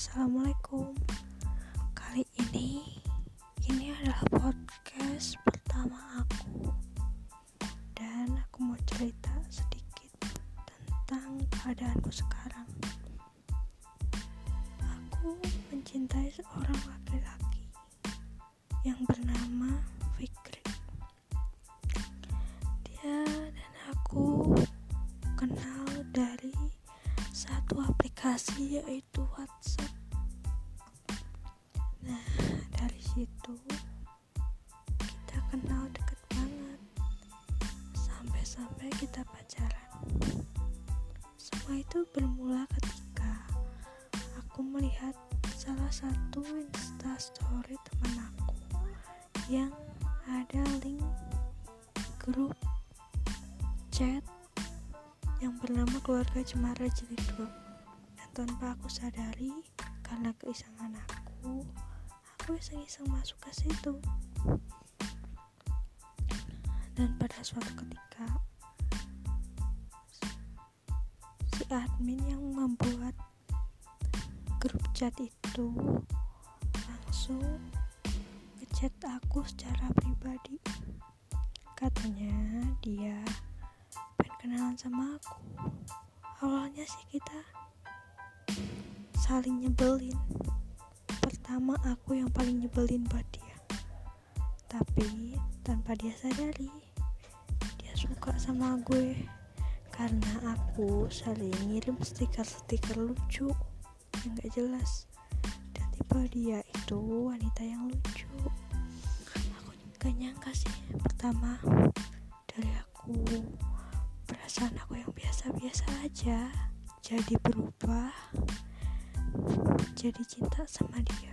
Assalamualaikum. Kali ini Ini adalah podcast pertama aku. Dan aku mau cerita sedikit Tentang keadaanku sekarang. Aku mencintai seorang laki-laki satu aplikasi yaitu WhatsApp. Nah, dari situ kita kenal deket banget. Sampai-sampai kita pacaran. Semua itu bermula ketika aku melihat salah satu Insta story teman aku yang ada link grup chat yang bernama keluarga Cemara Jilid 2 dan tanpa aku sadari karena keisangan aku aku iseng-iseng masuk ke situ. Dan pada suatu ketika si admin yang membuat grup chat itu langsung ngechat aku secara pribadi. Katanya dia kenalan sama aku. Awalnya sih kita saling nyebelin. Pertama aku yang paling nyebelin buat dia. Tapi tanpa dia sadari dia suka sama gue. Karena aku saling ngirim stiker-stiker lucu yang gak jelas. Dan tipe dia itu wanita yang lucu. Aku gak nyangka sih pertama biasa-biasa aja. Jadi berubah jadi cinta sama dia.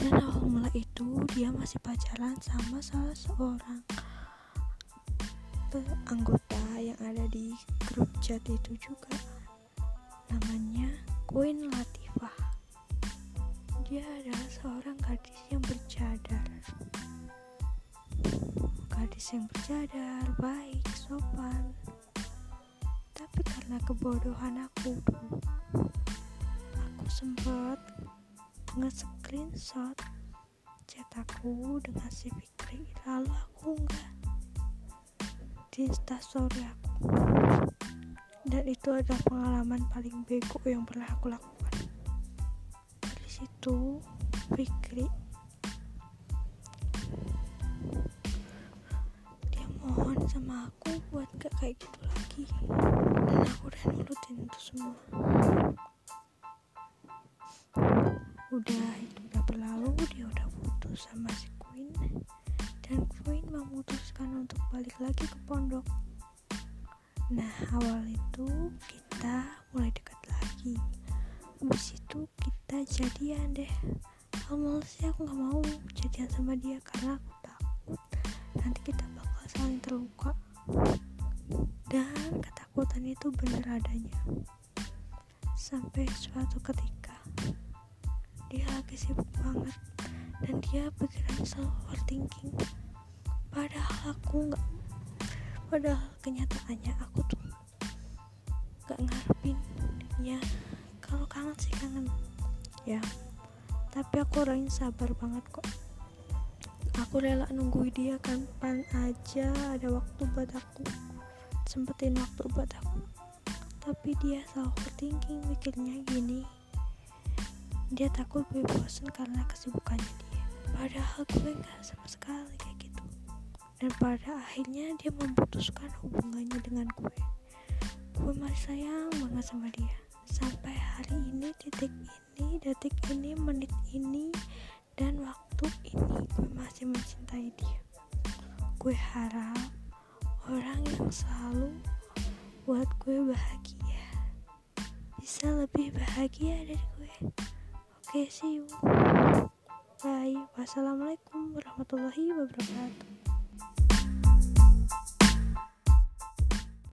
Dan awal mula itu dia masih pacaran sama salah seorang anggota yang ada di grup chat itu juga. Namanya Queen Latifah. Dia adalah seorang gadis yang bercadar. Gadis yang bercadar, baik, karena kebodohan aku aku sempat nge-screenshot chat aku dengan si Fikri. Lalu aku enggak di instastory aku. Dan itu adalah pengalaman paling bego yang pernah aku lakukan. Dari situ, Fikri sama aku buat gak kayak gitu lagi. Dan aku udah nurutin itu semua. Udah itu udah berlalu dia udah putus sama si Queen. Dan Queen memutuskan untuk balik lagi ke pondok. Nah awal itu kita mulai dekat lagi. Habis itu kita jadian deh. Awal sih aku gak mau jadian sama dia karena aku takut. Nanti kita saling terluka dan ketakutan itu benar adanya. Sampai suatu ketika dia lagi sibuk banget dan dia pikiran selalu overthinking. Padahal aku nggak padahal kenyataannya aku tuh nggak ngarepin. Ya kalau kangen sih kangen. Ya tapi aku orangnya sabar banget kok aku rela nungguin dia kapan aja ada waktu buat aku. Sempetin waktu buat aku. Tapi dia selalu overthinking mikirnya gini. Dia takut gue bosen karena kesibukannya dia. Padahal gue gak sama sekali kayak gitu. Dan pada akhirnya dia memutuskan hubungannya dengan gue. Gue masih sayang banget sama dia. Sampai hari ini titik ini detik ini menit ini dan waktu ini gue masih mencintai dia. Gue harap orang yang selalu buat gue bahagia bisa lebih bahagia dari gue. Oke okay, see you. Bye. Wassalamualaikum warahmatullahi wabarakatuh